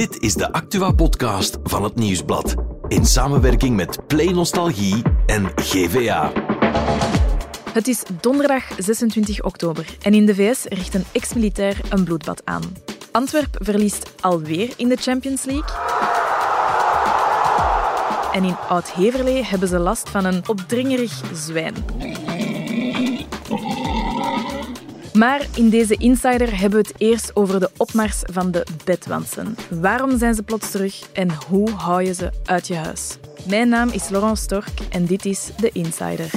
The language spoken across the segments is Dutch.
Dit is de Actua-podcast van het Nieuwsblad. In samenwerking met Play Nostalgie en GVA. Het is donderdag 26 oktober en in de VS richt een ex-militair een bloedbad aan. Antwerp verliest alweer in de Champions League. En in Oud-Heverlee hebben ze last van een opdringerig zwijn. Maar in deze Insider hebben we het eerst over de opmars van de bedwansen. Waarom zijn ze plots terug en hoe hou je ze uit je huis? Mijn naam is Laurent Stork en dit is de Insider.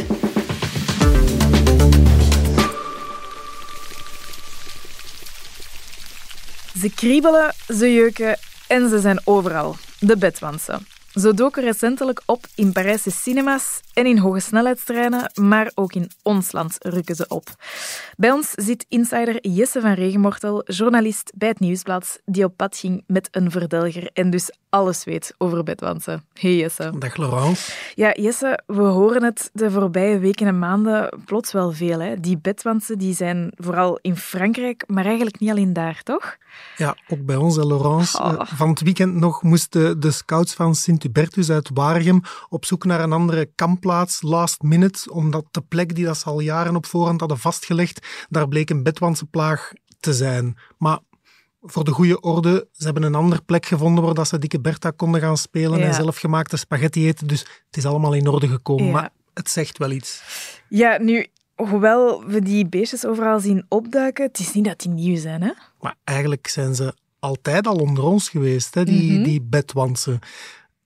Ze kriebelen, ze jeuken en ze zijn overal. De bedwansen. Ze doken recentelijk op in Parijse cinema's en in hogesnelheidstreinen, maar ook in ons land rukken ze op. Bij ons zit insider Jesse van Regenmortel, journalist bij het Nieuwsblad, die op pad ging met een verdelger en dus alles weet over bedwansen. Hey Jesse. Dag Laurence. Ja, Jesse, we horen het de voorbije weken en maanden plots wel veel. Hè? Die bedwansen die zijn vooral in Frankrijk, maar eigenlijk niet alleen daar, toch? Ja, ook bij ons, Laurence. Oh. Van het weekend nog moesten de scouts van Sint-Hubertus uit Waregem op zoek naar een andere kampplaats, last minute, omdat de plek die dat ze al jaren op voorhand hadden vastgelegd, daar bleek een bedwansenplaag te zijn. Maar voor de goede orde, ze hebben een andere plek gevonden waar dat ze Dikke Bertha konden gaan spelen en zelfgemaakte spaghetti eten. Dus het is allemaal in orde gekomen. Maar het zegt wel iets. Ja, nu, hoewel we die beestjes overal zien opduiken, het is niet dat die nieuw zijn, hè? Maar eigenlijk zijn ze altijd al onder ons geweest, hè, die, mm die bedwansen.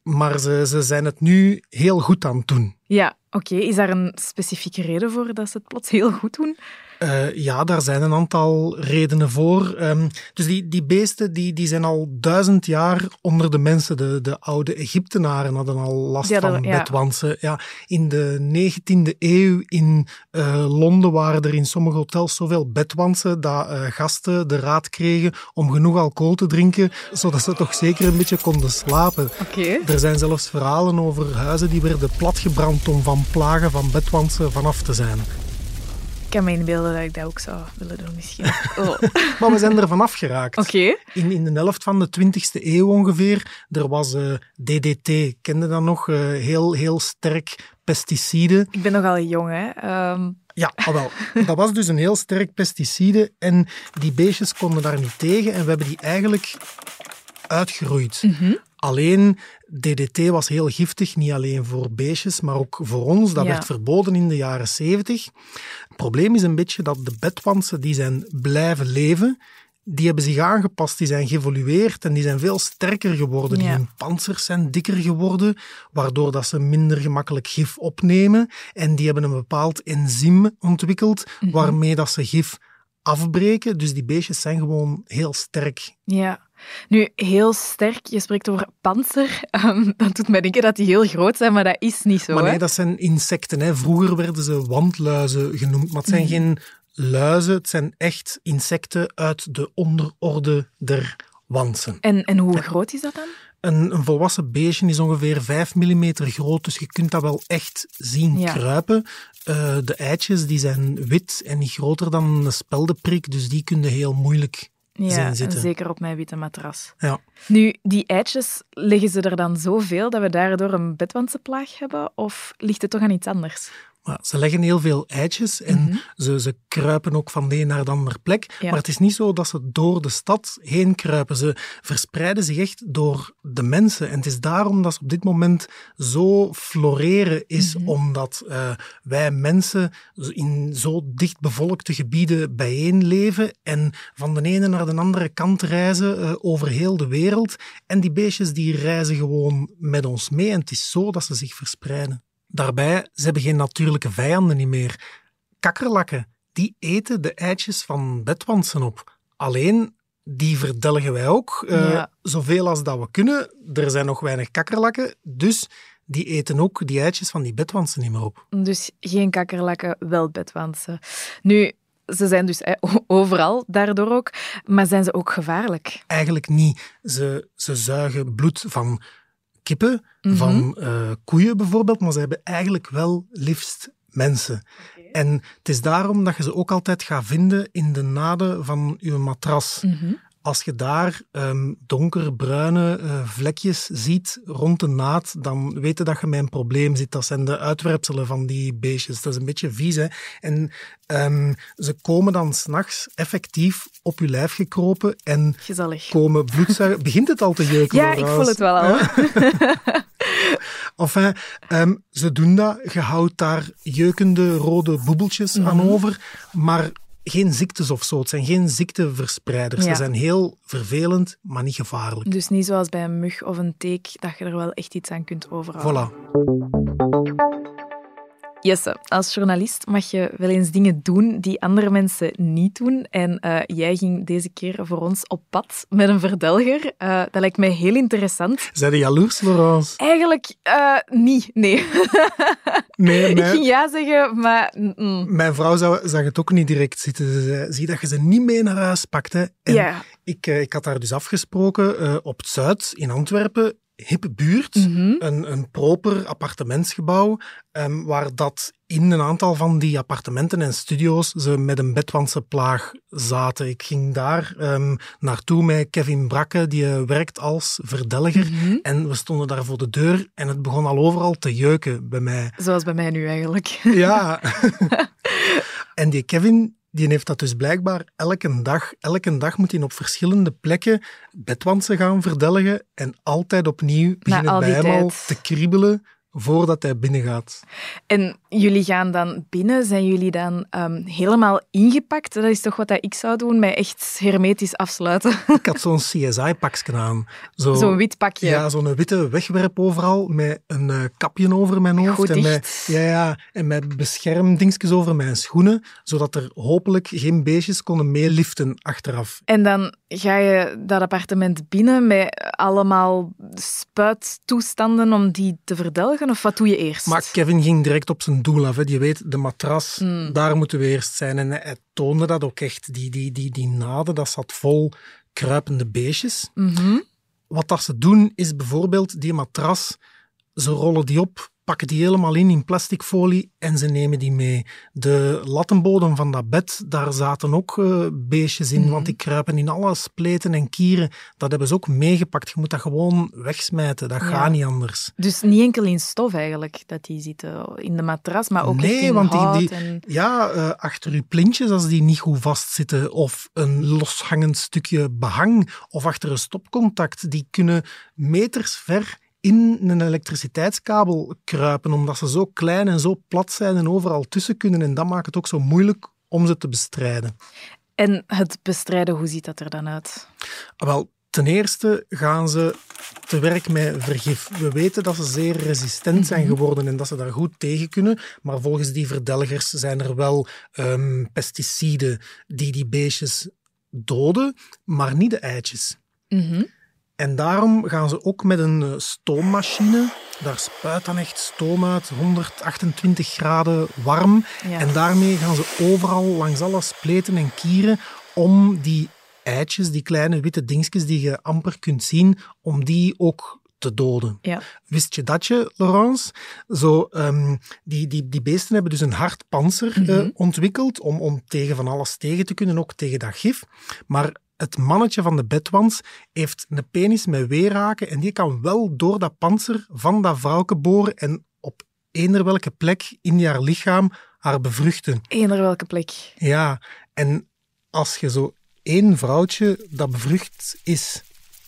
Maar ze, ze zijn het nu heel goed aan het doen. Ja, oké. Is daar een specifieke reden voor dat ze het plots heel goed doen? Uh, ja, daar zijn een aantal redenen voor. Um, dus die, die beesten die, die zijn al duizend jaar onder de mensen. De, de oude Egyptenaren hadden al last van ja. bedwansen. Ja, in de 19e eeuw in uh, Londen waren er in sommige hotels zoveel bedwansen dat uh, gasten de raad kregen om genoeg alcohol te drinken, zodat ze toch zeker een beetje konden slapen. Okay. Er zijn zelfs verhalen over huizen die werden platgebrand om van plagen van bedwansen vanaf te zijn. Ik kan me inbeelden dat ik dat ook zou willen doen, misschien. Oh. maar we zijn er vanaf geraakt. Oké. In, in de helft van de 20e eeuw ongeveer, er was uh, eh, DDT, kende dat nog? Uh, heel, heel sterk pesticide. Ik ben nogal jong, hè? Um... Ja, ah, wel. dat was dus een heel sterk pesticide en die beestjes konden daar niet tegen en we hebben die eigenlijk uitgeroeid. Mm Alleen DDT was heel giftig, niet alleen voor beestjes, maar ook voor ons. Dat werd verboden in de jaren 70. Het probleem is een beetje dat de bedwansen die zijn blijven leven, die hebben zich aangepast, die zijn geëvolueerd en die zijn veel sterker geworden. Die hun panzers zijn dikker geworden, waardoor dat ze minder gemakkelijk gif opnemen. En die hebben een bepaald enzym ontwikkeld, mhm. waarmee dat ze gif afbreken. Dus die beestjes zijn gewoon heel sterk. Ja. Nu, heel sterk, je spreekt over panzer. Um, dat doet mij denken dat die heel groot zijn, maar dat is niet zo. Maar nee, hè? dat zijn insecten. Hè. Vroeger werden ze wandluizen genoemd, maar het zijn mm. geen luizen. Het zijn echt insecten uit de onderorde der wansen. En, en hoe groot is dat dan? Een, een, volwassen beestje is ongeveer 5 mm groot, dus je kunt dat wel echt zien kruipen. Uh, de eitjes die zijn wit en niet groter dan een speldenprik, dus die kun je heel moeilijk ja, zitten. zeker op mijn witte matras. Ja. Nu, die eitjes, leggen ze er dan zoveel dat we daardoor een bedwansenplaag hebben? Of ligt het toch aan iets anders? Maar ze leggen heel veel eitjes en mhm. ze, ze kruipen ook van de een naar de andere plek. Maar het is niet zo dat ze door de stad heen kruipen. Ze verspreiden zich echt door de mensen. En het is daarom dat ze op dit moment zo floreren, is mhm. omdat uh, wij mensen in zo dicht bevolkte gebieden bijeenleven en van de ene naar de andere kant reizen uh, over heel de wereld. En die beestjes die reizen gewoon met ons mee. En het is zo dat ze zich verspreiden. Daarbij, ze hebben geen natuurlijke vijanden niet meer. Kakkerlakken, die eten de eitjes van bedwansen op. Alleen, die verdelgen wij ook, uh, zoveel als dat we kunnen. Er zijn nog weinig kakkerlakken, dus die eten ook die eitjes van die bedwansen niet meer op. Dus geen kakkerlakken, wel bedwansen. Nu, ze zijn dus overal, daardoor ook. Maar zijn ze ook gevaarlijk? Eigenlijk niet. Ze, ze zuigen bloed van kippen, van uh, koeien bijvoorbeeld, maar ze hebben eigenlijk wel liefst mensen. En het is daarom dat je ze ook altijd gaat vinden in de naden van je matras. Mhm. Als je daar um, donkerbruine uh, vlekjes ziet rond de naad, dan weet je dat je met een probleem zit. Dat zijn de uitwerpselen van die beestjes. Dat is een beetje vies. Hè? En um, ze komen dan s'nachts effectief op je lijf gekropen en Gezellig. komen bloedzuigen. Begint het al te jeuken? Ja, ik voel het wel al. Enfin, um, ze doen dat. Je houdt daar jeukende rode boebeltjes mm -hmm. aan over. Maar geen ziektes of zo. Het zijn geen ziekteverspreiders. Ja. Ze zijn heel vervelend, maar niet gevaarlijk. Dus niet zoals bij een mug of een teek, dat je er wel echt iets aan kunt overhouden. Voilà. Jesse, als journalist mag je wel eens dingen doen die andere mensen niet doen. En uh, jij ging deze keer voor ons op pad met een verdelger. Uh, dat lijkt mij heel interessant. Zijn je jaloers, Laurence? Eigenlijk uh, niet, nee. nee mijn... Ik ging ja zeggen, maar... Mm. Mijn vrouw zou, zag het ook niet direct zitten. Ze zei, zie dat je ze niet mee naar huis pakte. En ja. ik, ik had daar dus afgesproken op het Zuid in Antwerpen hippe buurt, mm -hmm. een, een proper appartementsgebouw, um, waar dat in een aantal van die appartementen en studio's ze met een bedwantse plaag zaten. Ik ging daar um, naartoe met Kevin Brakke, die werkt als verdelger. Mm -hmm. En we stonden daar voor de deur en het begon al overal te jeuken bij mij. Zoals bij mij nu eigenlijk. Ja. en die Kevin, die heeft dat dus blijkbaar elke dag. Elke dag moet hij op verschillende plekken bedwantsen gaan verdelgen en altijd opnieuw beginnen bij hem al te kriebelen voordat hij binnengaat. En jullie gaan dan binnen, zijn jullie dan um, helemaal ingepakt? Dat is toch wat ik zou doen, mij echt hermetisch afsluiten? Ik had zo'n CSI-pakje aan. Zo'n zo wit pakje? Ja, zo'n witte wegwerp overal, met een uh, kapje over mijn hoofd. Goed en met, ja, ja, en met beschermdingsjes over mijn schoenen, zodat er hopelijk geen beestjes konden meeliften achteraf. En dan ga je dat appartement binnen met allemaal spuittoestanden om die te verdelgen? Of wat doe je eerst? Maar Kevin ging direct op zijn doel af. Hè. Je weet, de matras, mm. daar moeten we eerst zijn. En hij toonde dat ook echt. Die, die, die, die naden, dat zat vol kruipende beestjes. Mm -hmm. Wat dat ze doen, is bijvoorbeeld die matras, ze rollen die op, pakken die helemaal in in plastic folie en ze nemen die mee. De lattenbodem van dat bed, daar zaten ook uh, beestjes in, Mhm. want die kruipen in alle spleten en kieren. Dat hebben ze ook meegepakt. Je moet dat gewoon wegsmijten, dat Ja. gaat niet anders. Dus niet enkel in stof eigenlijk, dat die zitten in de matras, maar ook Nee, in want die- hout die- en... Ja, uh, achter uw plintjes, als die niet goed vastzitten, of een loshangend stukje behang, of achter een stopcontact, die kunnen meters ver in een elektriciteitskabel kruipen, omdat ze zo klein en zo plat zijn en overal tussen kunnen. En dat maakt het ook zo moeilijk om ze te bestrijden. En het bestrijden, hoe ziet dat er dan uit? Wel, ten eerste gaan ze te werk met vergif. We weten dat ze zeer resistent zijn Mhm. geworden en dat ze daar goed tegen kunnen. Maar volgens die verdelgers zijn er wel ehm, pesticiden die die beestjes doden, maar niet de eitjes. Mhm. En daarom gaan ze ook met een eh, stoommachine. Daar spuit dan echt stoom uit, 128 graden warm. Ja. En daarmee gaan ze overal langs alle spleten en kieren om die eitjes, die kleine witte dingetjes die je amper kunt zien, om die ook te doden. Ja. Wist je dat je, Laurence? Zo, ehm, die, die, die beesten hebben dus een hard panzer eh, Mhm. ontwikkeld om, om tegen van alles tegen te kunnen, ook tegen dat gif. Maar het mannetje van de bedwans heeft een penis met weerhaken en die kan wel door dat panzer van dat vrouwke boren en op eender welke plek in haar lichaam haar bevruchten. Eender welke plek. Ja, en als je zo één vrouwtje dat bevrucht is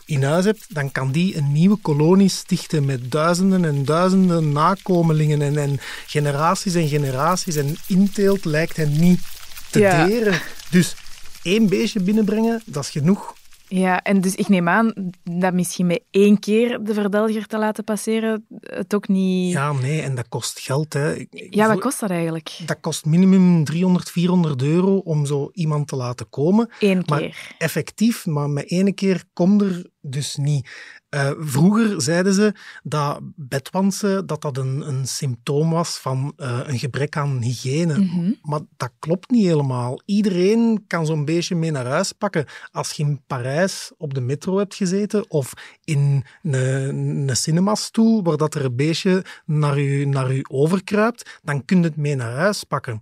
in huis hebt, dan kan die een nieuwe kolonie stichten met duizenden en duizenden nakomelingen en, en generaties en generaties. En inteelt lijkt hen niet te Ja. deren. Dus één beestje binnenbrengen, dat is genoeg. Ja, en dus ik neem aan dat misschien met één keer de verdelger te laten passeren het ook niet... Ja, nee, en dat kost geld. Hè. Ik- Ja, wat kost dat eigenlijk? Dat kost minimum 300, 400 euro om zo iemand te laten komen. Eén Maar- keer. effectief, maar met ene keer komt er dus niet. Eh, vroeger zeiden ze dat bedwansen dat dat een, een symptoom was van eh, een gebrek aan hygiëne. Mhm. Maar dat klopt niet helemaal. Iedereen kan zo'n beestje mee naar huis pakken. Als je in Parijs op de metro hebt gezeten of in een, een cinemastoel waar dat er een beestje naar je, naar u overkruipt, dan kun je het mee naar huis pakken.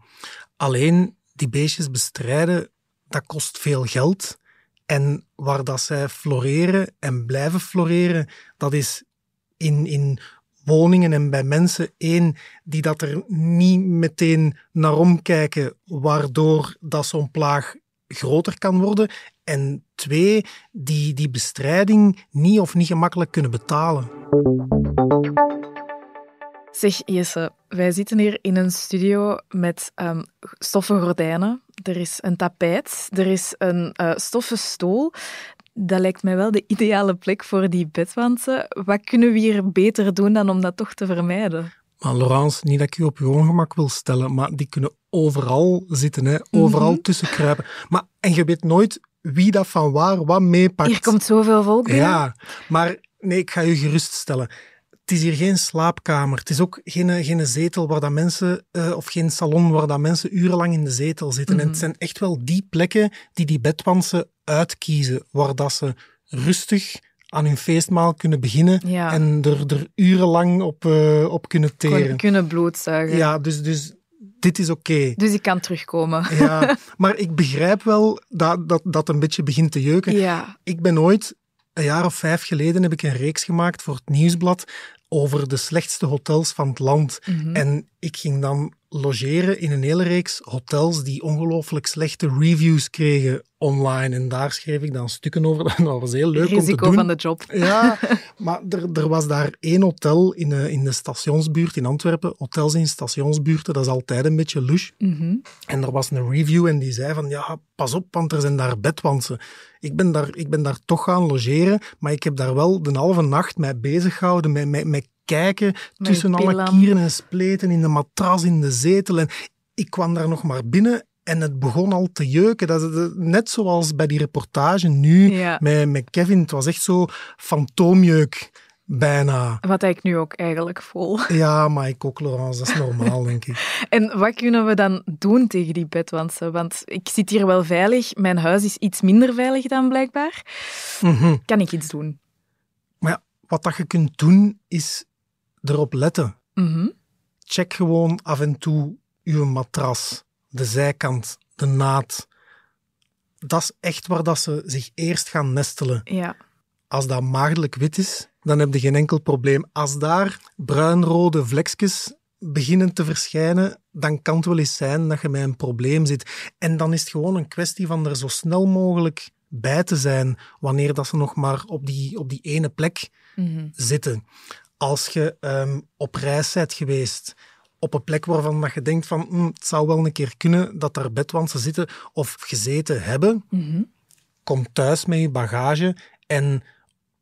Alleen die beestjes bestrijden, dat kost veel geld. En waar dat zij floreren en blijven floreren, dat is in, in woningen en bij mensen. één, die dat er niet meteen naar omkijken, waardoor dat zo'n plaag groter kan worden. En twee, die die bestrijding niet of niet gemakkelijk kunnen betalen. Zeg Jesse, wij zitten hier in een studio met um, stoffen gordijnen. Er is een tapijt, er is een uh, stoffen stoel. Dat lijkt mij wel de ideale plek voor die bedwansen. Wat kunnen we hier beter doen dan om dat toch te vermijden? Maar Laurence, niet dat ik u op uw ongemak wil stellen, maar die kunnen overal zitten, hè? overal mm tussen kruipen. Maar, en je weet nooit wie dat van waar wat meepakt. Hier komt zoveel volk binnen. Ja, maar nee, ik ga u geruststellen. Het is hier geen slaapkamer. Het is ook geen, geen zetel waar dat mensen, uh, of geen salon waar dat mensen urenlang in de zetel zitten. En het mhm. zijn echt wel die plekken die die bedwansen uitkiezen, waar dat ze rustig aan hun feestmaal kunnen beginnen en er, er urenlang op, uh, op kunnen teren. Kunnen bloedzuigen. Ja, dus, dus dit is oké. Dus ik kan terugkomen. Ja, maar ik begrijp wel dat dat, dat een beetje begint te jeuken. Ja. Ik ben ooit, een jaar of vijf geleden, heb ik een reeks gemaakt voor het Nieuwsblad over de slechtste hotels van het land. Mhm. En ik ging dan logeren in een hele reeks hotels die ongelooflijk slechte reviews kregen online. En daar schreef ik dan stukken over. Dat was heel leuk Risico om te doen. van de job. Ja, maar er, er was daar één hotel in de, in de stationsbuurt in Antwerpen. Hotels in stationsbuurten, dat is altijd een beetje lush. Mhm. En er was een review en die zei van, ja, pas op, want er zijn daar bedwansen. Ik ben daar, ik ben daar toch gaan logeren, maar ik heb daar wel de halve nacht mee bezig gehouden, met, met, met kijken tussen alle kieren en spleten in de matras, in de zetel. En ik kwam daar nog maar binnen en het begon al te jeuken. Dat is net zoals bij die reportage nu met, met Kevin. Het was echt zo fantoomjeuk. Bijna. Wat ik nu ook eigenlijk voel. Ja, maar ik ook, Laurence. Dat is normaal, denk ik. En wat kunnen we dan doen tegen die bedwansen? Want ik zit hier wel veilig. Mijn huis is iets minder veilig dan blijkbaar. Mhm. Kan ik iets doen? Maar ja, wat dat je kunt doen, is erop letten. Mhm. Check gewoon af en toe uw matras, de zijkant, de naad. Dat is echt waar dat ze zich eerst gaan nestelen. Ja. Als dat maagdelijk wit is, dan heb je geen enkel probleem. Als daar bruinrode vlekjes beginnen te verschijnen, dan kan het wel eens zijn dat je met een probleem zit. En dan is het gewoon een kwestie van er zo snel mogelijk bij te zijn, wanneer dat ze nog maar op die, op die ene plek mhm. zitten als je um, op reis bent geweest, op een plek waarvan dat je denkt van hm, het zou wel een keer kunnen dat daar bedwansen zitten of gezeten hebben, mm kom thuis met je bagage en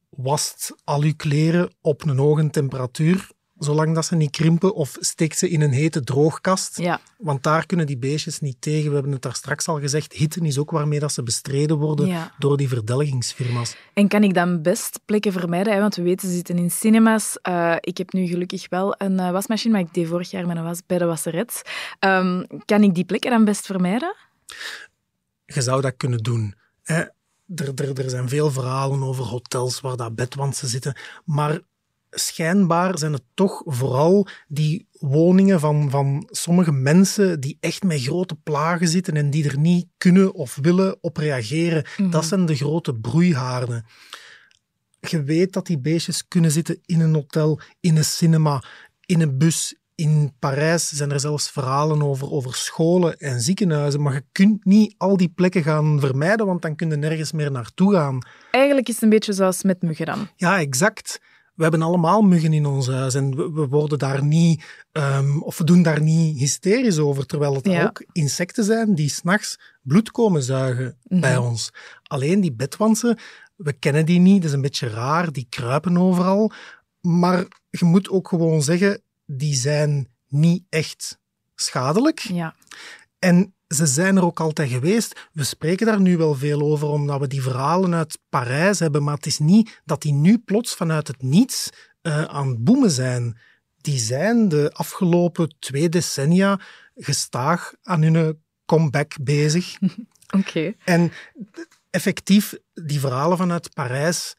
wast al je kleren op een hoge temperatuur zolang dat ze niet krimpen, of steek ze in een hete droogkast. Ja. Want daar kunnen die beestjes niet tegen. We hebben het daar straks al gezegd, hitte is ook waarmee dat ze bestreden worden door die verdelgingsfirma's. En kan ik dan best plekken vermijden? Hè? Want we weten, ze zitten in cinema's. Uh, ik heb nu gelukkig wel een uh, wasmachine, maar ik deed vorig jaar een was bij de wasseret. Um, kan ik die plekken dan best vermijden? Je zou dat kunnen doen. Hè? Er, er, er zijn veel verhalen over hotels waar dat bedwansen zitten, maar schijnbaar zijn het toch vooral die woningen van, van sommige mensen die echt met grote plagen zitten en die er niet kunnen of willen op reageren. Mhm. Dat zijn de grote broeihaarden. Je weet dat die beestjes kunnen zitten in een hotel, in een cinema, in een bus. In Parijs zijn er zelfs verhalen over, over scholen en ziekenhuizen, maar je kunt niet al die plekken gaan vermijden, want dan kun je nergens meer naartoe gaan. Eigenlijk is het een beetje zoals met muggen dan. Ja, exact we hebben allemaal muggen in ons huis en we, worden daar niet, um, of we doen daar niet hysterisch over, terwijl het ook insecten zijn die s'nachts bloed komen zuigen mhm. bij ons. Alleen die bedwansen, we kennen die niet, dat is een beetje raar, die kruipen overal. Maar je moet ook gewoon zeggen, die zijn niet echt schadelijk. Ja. En ze zijn er ook altijd geweest. We spreken daar nu wel veel over, omdat we die verhalen uit Parijs hebben, maar het is niet dat die nu plots vanuit het niets uh, aan het boemen zijn. Die zijn de afgelopen twee decennia gestaag aan hun comeback bezig. Oké. En effectief, die verhalen vanuit Parijs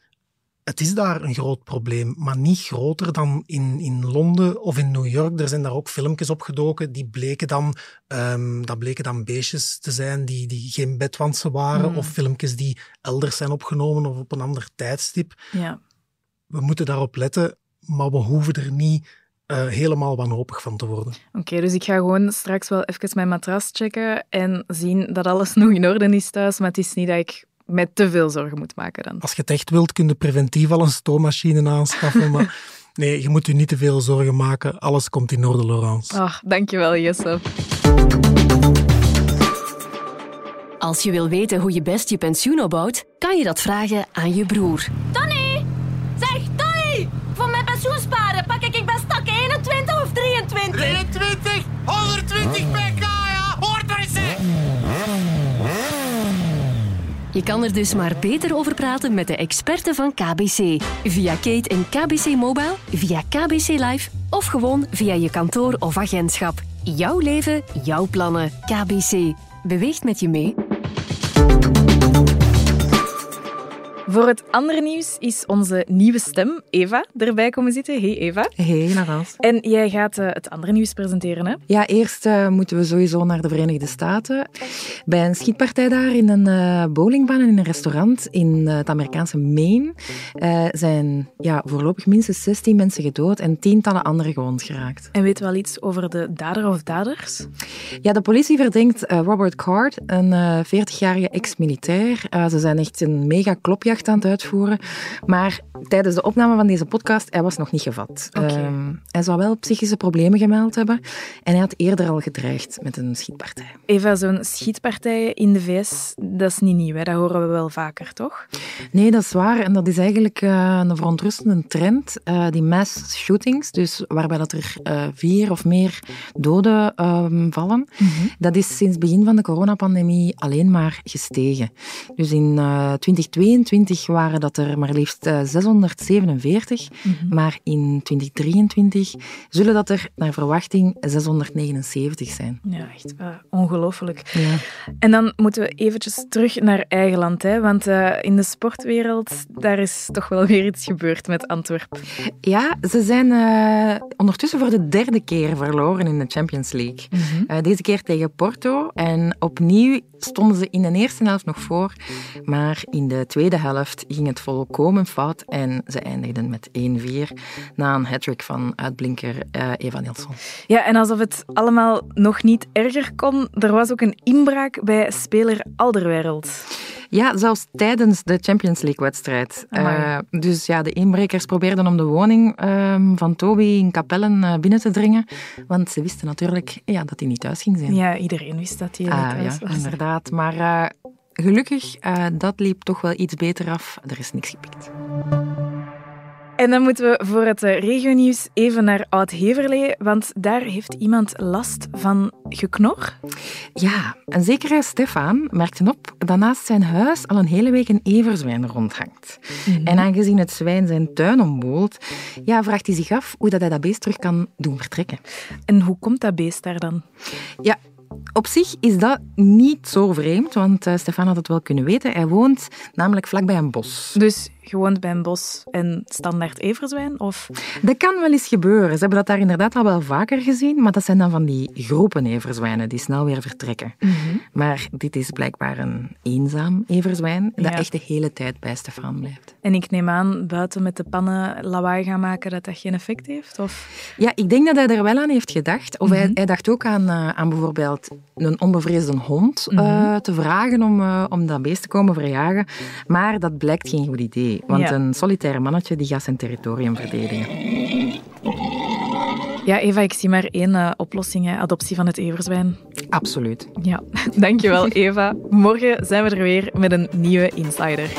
het is daar een groot probleem, maar niet groter dan in, in Londen of in New York. Er zijn daar ook filmpjes opgedoken, die bleken dan, um, dat bleken dan beestjes te zijn die, die geen bedwansen waren, hmm. of filmpjes die elders zijn opgenomen of op een ander tijdstip. Ja. We moeten daarop letten, maar we hoeven er niet uh, helemaal wanhopig van te worden. Oké, dus ik ga gewoon straks wel even mijn matras checken en zien dat alles nog in orde is thuis, maar het is niet dat ik met te veel zorgen moet maken dan. Als je het echt wilt, kun je preventief al een stoommachine aanschaffen, maar nee, je moet je niet te veel zorgen maken. Alles komt in orde, Laurence. Ach, dankjewel, Jesse. Als je wil weten hoe je best je pensioen opbouwt, kan je dat vragen aan je broer. Tony! Zeg, Tony! Voor mijn pensioen sparen pak ik best stak 21 of 23? 23! 120 pk, ja! Hoort er eens, je kan er dus maar beter over praten met de experten van KBC. Via Kate en KBC Mobile, via KBC Live of gewoon via je kantoor of agentschap. Jouw leven, jouw plannen. KBC. Beweegt met je mee. Voor het andere nieuws is onze nieuwe stem, Eva, erbij komen zitten. Hey Eva. Hey Narans. En jij gaat uh, het andere nieuws presenteren, hè? Ja, eerst uh, moeten we sowieso naar de Verenigde Staten. Bij een schietpartij daar in een uh, bowlingbaan en in een restaurant in het Amerikaanse Maine zijn ja, voorlopig minstens 16 mensen gedood en tientallen anderen gewond geraakt. En weet wel iets over de dader of daders? Ja, de politie verdenkt Robert Card, een 40-jarige ex-militair. ze zijn echt een mega klopjacht aan het uitvoeren. Maar tijdens de opname van deze podcast, hij was nog niet gevat. Ehm, hij zou wel psychische problemen gemeld hebben. En hij had eerder al gedreigd met een schietpartij. Eva, zo'n schietpartij in de VS, dat is niet nieuw. Hè? Dat horen we wel vaker, toch? Nee, dat is waar. En dat is eigenlijk uh, een verontrustende trend. Uh, die mass shootings, dus waarbij dat er uh, vier of meer doden ehm, vallen. Mm -hmm. Dat is sinds het begin van de coronapandemie alleen maar gestegen. Dus in 2022 waren dat er maar liefst 647, mm -hmm. maar in 2023 zullen dat er naar verwachting 679 zijn. Ja, echt uh, ongelooflijk. Ja. En dan moeten we eventjes terug naar eigen land, hè? want uh, in de sportwereld daar is toch wel weer iets gebeurd met Antwerpen. Ja, ze zijn uh, ondertussen voor de derde keer verloren in de Champions League. Mm -hmm. deze keer tegen Porto en opnieuw stonden ze in de eerste helft nog voor, maar in de tweede helft ging het volkomen fout en ze eindigden met 1-4 na een hattrick van uitblinker uh, Eva Nilsson. Ja, en alsof het allemaal nog niet erger kon, er was ook een inbraak bij speler Alderwereld. Ja, zelfs tijdens de Champions League-wedstrijd. Uh, dus ja, de inbrekers probeerden om de woning uh, van Toby in Kapellen uh, binnen te dringen. Want ze wisten natuurlijk ja, dat hij niet thuis ging zijn. Ja, iedereen wist dat hij ah, thuis ja, was. Inderdaad, maar eh, gelukkig, dat liep toch wel iets beter af. Er is niks gepikt. En dan moeten we voor het regionieuws even naar Oud-Heverlee, want daar heeft iemand last van geknor. Ja, een zekere Stefan merkte op dat naast zijn huis al een hele week een everzwijn rondhangt. Mm -hmm. En aangezien het zwijn zijn tuin omboelt, ja, vraagt hij zich af hoe dat hij dat beest terug kan doen vertrekken. En hoe komt dat beest daar dan? Ja, op zich is dat niet zo vreemd, want uh, Stefan had het wel kunnen weten. Hij woont namelijk vlakbij een bos. Dus je woont bij een bos en standaard everzwijn? Of? Dat kan wel eens gebeuren. Ze hebben dat daar inderdaad al wel vaker gezien, maar dat zijn dan van die groepen everzwijnen die snel weer vertrekken. Mm -hmm. Maar dit is blijkbaar een eenzaam everzwijn dat ja. echt de hele tijd bij Stefan blijft. En ik neem aan, buiten met de pannen lawaai gaan maken, dat dat geen effect heeft? Of? Ja, ik denk dat hij er wel aan heeft gedacht. Of mm -hmm. hij, hij, dacht ook aan, uh, aan bijvoorbeeld een onbevreesde hond uh, mm -hmm. te vragen om, uh, om dat beest te komen verjagen. Maar dat blijkt geen goed idee. Want ja. een solitaire mannetje die gaat zijn territorium verdedigen. Ja, Eva, ik zie maar één uh, oplossing, hè. adoptie van het everzwijn. Absoluut. Ja, dankjewel Eva. Morgen zijn we er weer met een nieuwe Insider.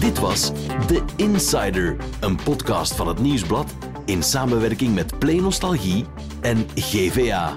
Dit was The Insider, een podcast van het Nieuwsblad in samenwerking met Play Nostalgie en GVA.